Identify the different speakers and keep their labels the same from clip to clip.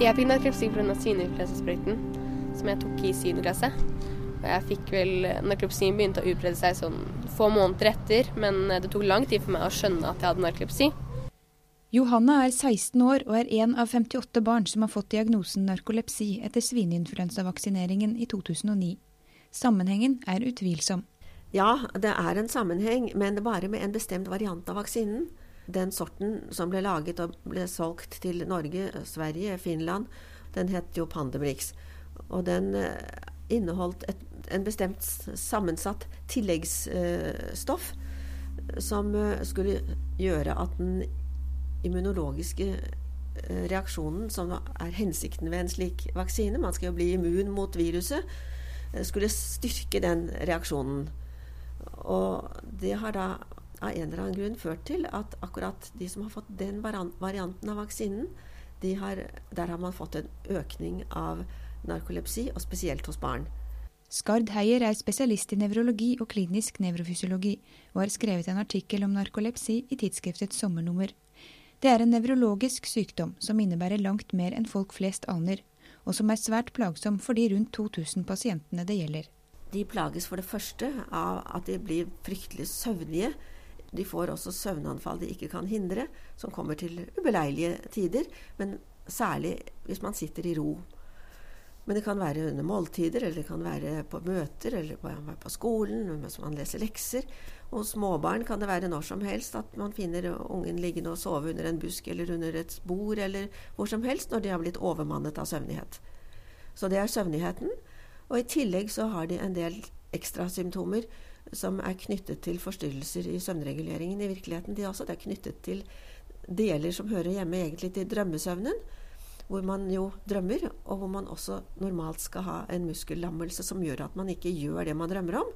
Speaker 1: Jeg fikk narkolepsi pga. svineinfluensasprøyten som jeg tok i 7. klasse. Og jeg fikk vel Narkolepsien begynte å utbrede seg sånn få måneder etter, men det tok lang tid for meg å skjønne at jeg hadde narkolepsi.
Speaker 2: Johanna er 16 år og er en av 58 barn som har fått diagnosen narkolepsi etter svineinfluensavaksineringen i 2009. Sammenhengen er utvilsom.
Speaker 3: Ja, det er en sammenheng, men bare med en bestemt variant av vaksinen den sorten som ble laget og ble solgt til Norge, Sverige, Finland, den het jo Pandebrix. Og den eh, inneholdt et, en bestemt sammensatt tilleggsstoff eh, som eh, skulle gjøre at den immunologiske reaksjonen, som er hensikten ved en slik vaksine, man skal jo bli immun mot viruset, skulle styrke den reaksjonen. Og det har da av en eller annen grunn ført til at akkurat de som har fått den varianten av vaksinen, de har, der har man fått en økning av narkolepsi, og spesielt hos barn.
Speaker 2: Skard Heier er spesialist i nevrologi og klinisk nevrofysiologi, og har skrevet en artikkel om narkolepsi i tidsskriftets sommernummer. Det er en nevrologisk sykdom som innebærer langt mer enn folk flest aner, og som er svært plagsom for de rundt 2000 pasientene det gjelder.
Speaker 3: De plages for det første av at de blir fryktelig søvnige de får også søvnanfall de ikke kan hindre, som kommer til ubeleilige tider, men særlig hvis man sitter i ro. Men det kan være under måltider, eller det kan være på møter, eller på, skolen mens man leser lekser. Og småbarn kan det være når som helst at man finner ungen liggende og sove under en busk eller under et bord eller hvor som helst når de har blitt overmannet av søvnighet. Så det er søvnigheten. Og i tillegg så har de en del ekstrasymptomer som er knyttet til forstyrrelser i søvnreguleringen i virkeligheten. De også, det er knyttet til deler som hører hjemme egentlig til drømmesøvnen, hvor man jo drømmer, og hvor man også normalt skal ha en muskellammelse som gjør at man ikke gjør det man drømmer om.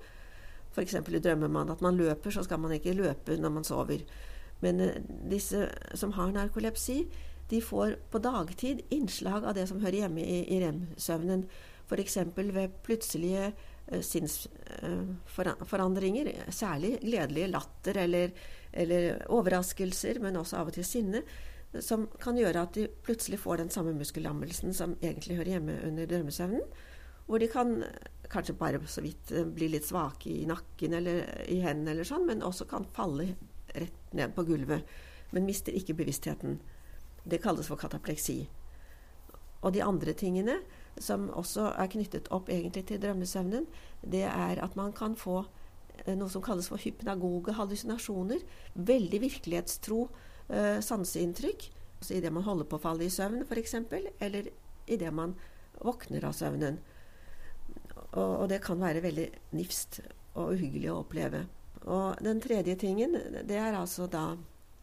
Speaker 3: F.eks. drømmer man at man løper, så skal man ikke løpe når man sover. Men uh, disse som har narkolepsi, de får på dagtid innslag av det som hører hjemme i, i rem-søvnen. F.eks. ved plutselige Eh, sinnsforandringer, særlig gledelige latter eller, eller, overraskelser, men også av og til sinne, som kan gjøre at de plutselig får den samme muskellammelsen som egentlig hører hjemme under drømmesøvnen. Hvor de kan kanskje bare så vidt eh, bli litt svake i nakken eller i hendene, eller sånn, men også kan falle rett ned på gulvet. Men mister ikke bevisstheten. Det kalles for katapleksi. Og de andre tingene som også er knyttet opp egentlig til drømmesøvnen, det er at man kan få eh, noe som kalles for hypnagoge hallusinasjoner. Veldig virkelighetstro eh, sanseinntrykk. Altså idet man holder på å falle i søvn, f.eks., eller idet man våkner av søvnen. Og, og, det kan være veldig nifst og uhyggelig å oppleve. Og den tredje tingen, det er altså da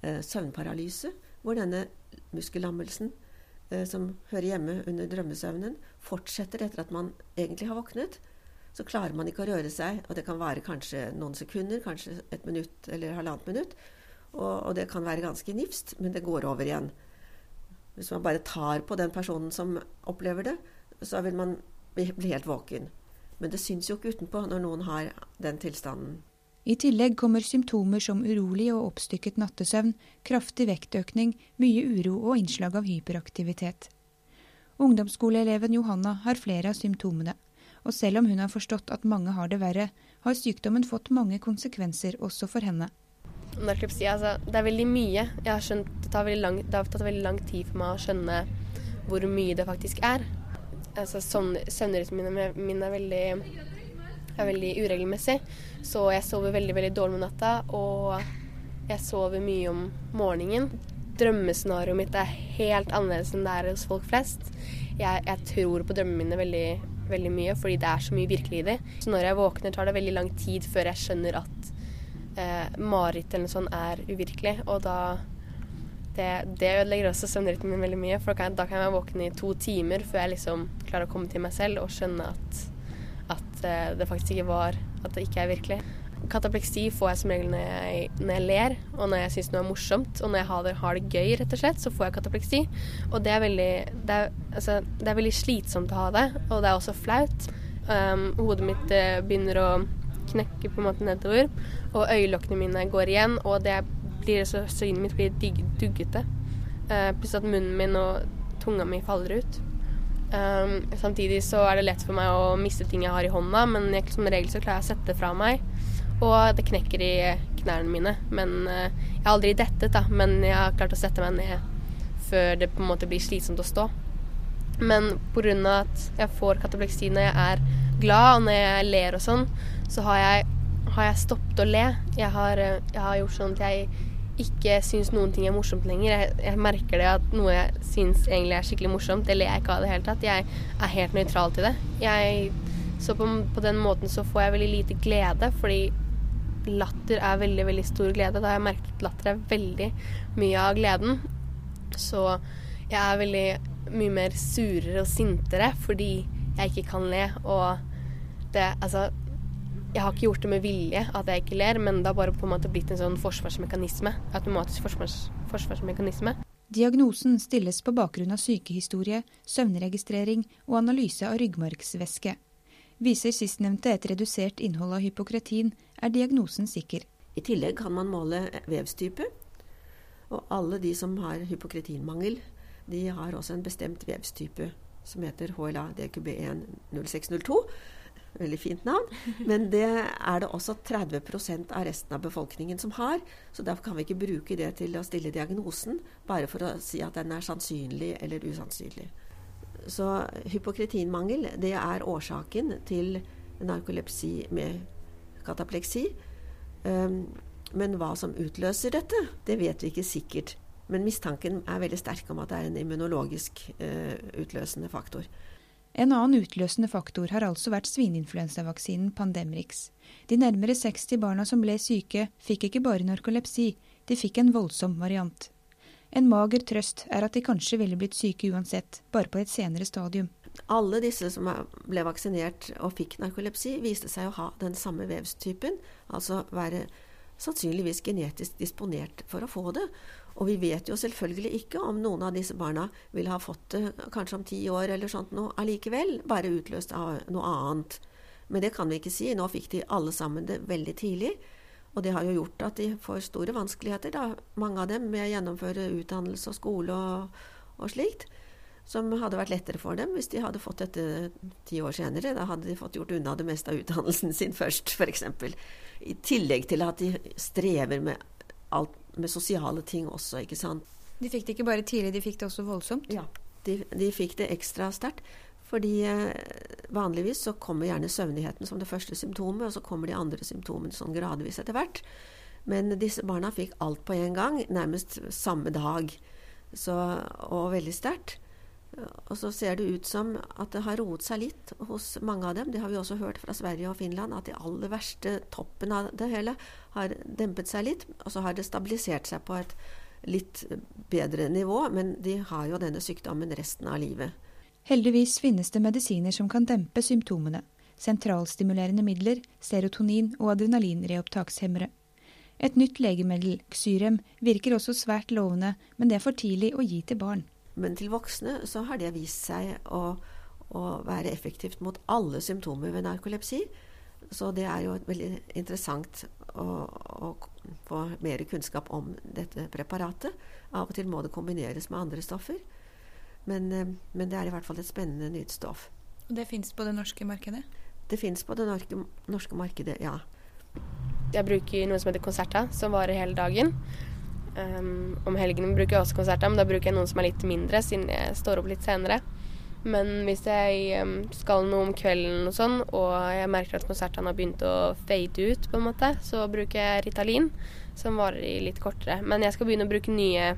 Speaker 3: eh, søvnparalyse, hvor denne muskellammelsen som hører hjemme under drømmesøvnen, fortsetter etter at man egentlig har våknet, så klarer man ikke å røre seg. Og det kan vare kanskje noen sekunder, kanskje et minutt eller halvannet minutt. Og, og det kan være ganske nifst, men det går over igjen. Hvis man bare tar på den personen som opplever det, så vil man bli helt våken. Men det syns jo ikke utenpå når noen har den tilstanden.
Speaker 2: I tillegg kommer symptomer som urolig og oppstykket nattesøvn, kraftig vektøkning, mye uro og innslag av hyperaktivitet. Ungdomsskoleeleven Johanna har flere av symptomene, og selv om hun har forstått at mange har det verre, har sykdommen fått mange konsekvenser også for henne.
Speaker 1: Narkolepsi, altså, det er veldig mye. Skjønt, det, lang, det, har tatt veldig lang tid for meg å skjønne hvor mye det faktisk er. Altså, Søvnrytmene min er veldig er veldig uregelmessig. Så jeg sover veldig veldig dårlig om natta, og jeg sover mye om morgenen. Drømmescenarioet mitt er helt annerledes enn det er hos folk flest. Jeg, jeg tror på drømmene mine veldig, veldig, mye, fordi det er så mye virkelig i det. Så når jeg våkner, tar det veldig lang tid før jeg skjønner at eh, marerittet eller noe sånt er uvirkelig. Og da det, det ødelegger også søvnrytmen min veldig mye, for da kan, da kan jeg våkne i to timer før jeg liksom klarer å komme til meg selv og skjønne at at eh, det faktisk ikke var At det ikke er virkelig. Katapleksi får jeg som regel når jeg, når jeg ler, og når jeg syns noe er morsomt. Og når jeg har det, har det, gøy, rett og slett, så får jeg katapleksi. Og det er veldig, det er, altså, det er veldig slitsomt å ha det, og det er også flaut. Um, hodet mitt uh, begynner å knekke på en måte nedover, og øyelokkene mine går igjen, og det blir så, synet mitt blir digg, duggete. Uh, pluss at munnen min og tunga mi faller ut. Um, samtidig så er det lett for meg å miste ting jeg har i hånda, men jeg, som regel så klarer jeg å sette det fra meg. Og det knekker i knærne mine. Men uh, jeg har aldri dettet, da. Men jeg har klart å sette meg ned før det på en måte blir slitsomt å stå. Men pga. at jeg får katapleksi når jeg er glad, og når jeg ler og sånn, så har jeg, har jeg stoppet å le. Jeg har, uh, jeg har gjort sånn at jeg ikke syns noen ting er morsomt lenger. Jeg, jeg, merker det at noe jeg syns egentlig er skikkelig morsomt, det ler jeg ikke av det hele tatt. Jeg er helt nøytral til det. Jeg, så på, på, den måten så får jeg veldig lite glede, fordi latter er veldig, veldig stor glede. Da har jeg merket at latter er veldig mye av gleden. Så jeg er veldig mye mer surere og sintere fordi jeg ikke kan le. Og det Altså jeg har ikke gjort det med vilje at jeg ikke ler, men det har bare på en måte blitt en sånn forsvarsmekanisme. Automatisk forsvars, forsvarsmekanisme.
Speaker 2: Diagnosen stilles på bakgrunn av sykehistorie, søvnregistrering og analyse av ryggmargsvæske. Viser sistnevnte et redusert innhold av hypokretin, er diagnosen sikker.
Speaker 3: I tillegg kan man måle vevstype. Og alle de som har hypokretinmangel, de har også en bestemt vevstype som heter HLA-DQB1 0602 Veldig fint navn. Men det er det også 30% av resten av befolkningen som har. Så derfor kan vi ikke bruke det til å stille diagnosen, bare for å si at den er sannsynlig eller usannsynlig. Så hypokretinmangel det er årsaken til narkolepsi med katapleksi. Um, men hva som utløser dette, det vet vi ikke sikkert. Men mistanken er veldig sterk om at det er en immunologisk uh, utløsende faktor.
Speaker 2: En annen utløsende faktor har altså vært svineinfluensavaksinen Pandemrix. De nærmere 60 barna som ble syke, fikk ikke bare narkolepsi, de fikk en voldsom variant. En mager trøst er at de kanskje ville blitt syke uansett, bare på et senere stadium.
Speaker 3: Alle disse som ble vaksinert og fikk narkolepsi, viste seg å ha den samme vevstypen, altså være sannsynligvis genetisk disponert for å få det. Og vi vet jo selvfølgelig ikke om noen av disse barna vil ha fått det kanskje om ti år eller sånt noe allikevel, bare utløst av noe annet. Men det kan vi ikke si. Nå fikk de alle sammen det veldig tidlig. Og det har jo gjort at de får store vanskeligheter, da, mange av dem, med å gjennomføre utdannelse og skole og, og slikt. Som hadde vært lettere for dem hvis de hadde fått dette ti år senere. Da hadde de fått gjort unna det meste av utdannelsen sin først, f.eks. I tillegg til at de strever med alt med sosiale ting også, ikke sant.
Speaker 2: De fikk det ikke bare tidlig, de fikk det også voldsomt?
Speaker 3: Ja, de, de fikk det ekstra sterkt. Fordi eh, vanligvis så kommer gjerne søvnigheten som det første symptomet, og så kommer de andre symptomene sånn gradvis etter hvert. Men disse barna fikk alt på en gang, nærmest samme dag. Så, og veldig sterkt. Og så ser det ut som at det har roet seg litt hos mange av dem. Det har vi også hørt fra Sverige og Finland, at de aller verste toppen av det hele har dempet seg litt. Og så har det stabilisert seg på et litt bedre nivå, men de har jo denne sykdommen resten av livet.
Speaker 2: Heldigvis finnes det medisiner som kan dempe symptomene. Sentralstimulerende midler, serotonin og adrenalinreopptakshemmere. Et nytt legemiddel, Xyrem, virker også svært lovende, men det er for tidlig å gi til barn.
Speaker 3: Men til voksne så har det vist seg å, å være effektivt mot alle symptomer ved narkolepsi. Så det er jo veldig interessant å, å, få mer kunnskap om dette preparatet. Av og til må det kombineres med andre stoffer. Men, eh, men det er i hvert fall et spennende nytt stoff.
Speaker 2: Og det fins på det norske markedet?
Speaker 3: Det fins på det norske, norske markedet, ja.
Speaker 1: Jeg bruker noe som heter Konserta, som varer hele dagen. Um, om helgene bruker jeg også konserter, men da bruker jeg noen som er litt mindre, siden jeg står opp litt senere. Men hvis jeg um, skal noe om kvelden og sånn, og jeg merker at konsertene har begynt å fade ut, på en måte, så bruker jeg Ritalin, som varer i litt kortere. Men jeg skal begynne å bruke nye,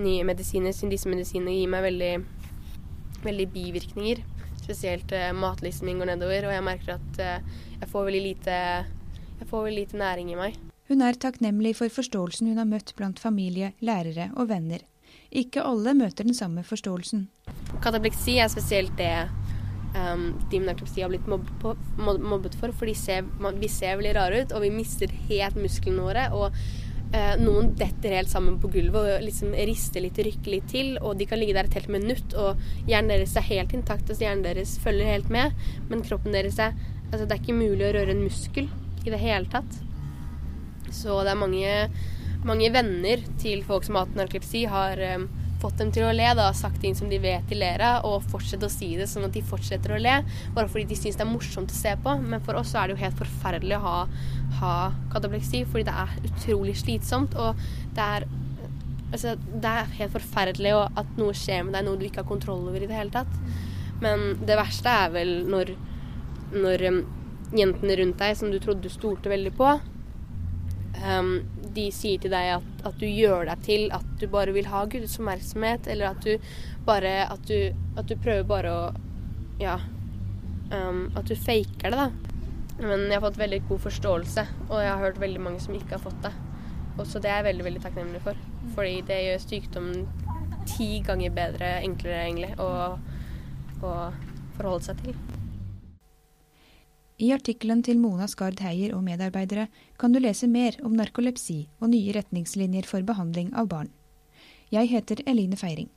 Speaker 1: nye medisiner, siden disse medisinene gir meg veldig, veldig bivirkninger. Spesielt uh, matlisten min går nedover, og jeg merker at uh, jeg får veldig lite, jeg får veldig lite næring i meg.
Speaker 2: Hun er takknemlig for forståelsen hun har møtt blant familie, lærere og venner. Ikke alle møter den samme forståelsen.
Speaker 1: Katapleksi er spesielt det um, de med narkolepsi har blitt mobbet, på, mobbet for. For ser, vi ser veldig rare ut, og vi mister helt musklene våre. Og uh, noen detter helt sammen på gulvet og liksom rister litt, rykker litt til. Og de kan ligge der et helt minutt, og hjernen deres er helt intakt, og hjernen deres følger helt med. Men kroppen deres er Altså, det er ikke mulig å røre en muskel i det hele tatt. Så det er mange, mange venner til folk som har hatt narkolepsi, har um, fått dem til å le, da, sagt ting som de vet de ler av, og fortsette å si det sånn at de fortsetter å le, bare fordi de syns det er morsomt å se på. Men for oss så er det jo helt forferdelig å ha, ha katapleksi, fordi det er utrolig slitsomt. Og det er, altså, det er helt forferdelig at noe skjer med deg, noe du ikke har kontroll over i det hele tatt. Men det verste er vel når, når um, jentene rundt deg, som du trodde du stolte veldig på, um, de sier til deg at, at, du gjør deg til at du bare vil ha Guds oppmerksomhet, eller at du bare At du, at du prøver bare å Ja. Um, at du faker det, da. Men jeg har fått veldig god forståelse, og jeg har hørt veldig mange som ikke har fått det. Og så det er jeg veldig veldig takknemlig for. Fordi det gjør sykdommen ti ganger bedre, enklere egentlig, å, å forholde seg til.
Speaker 2: I artikkelen til Mona Skard Heier og medarbeidere kan du lese mer om narkolepsi og nye retningslinjer for behandling av barn. Jeg heter Eline Feiring.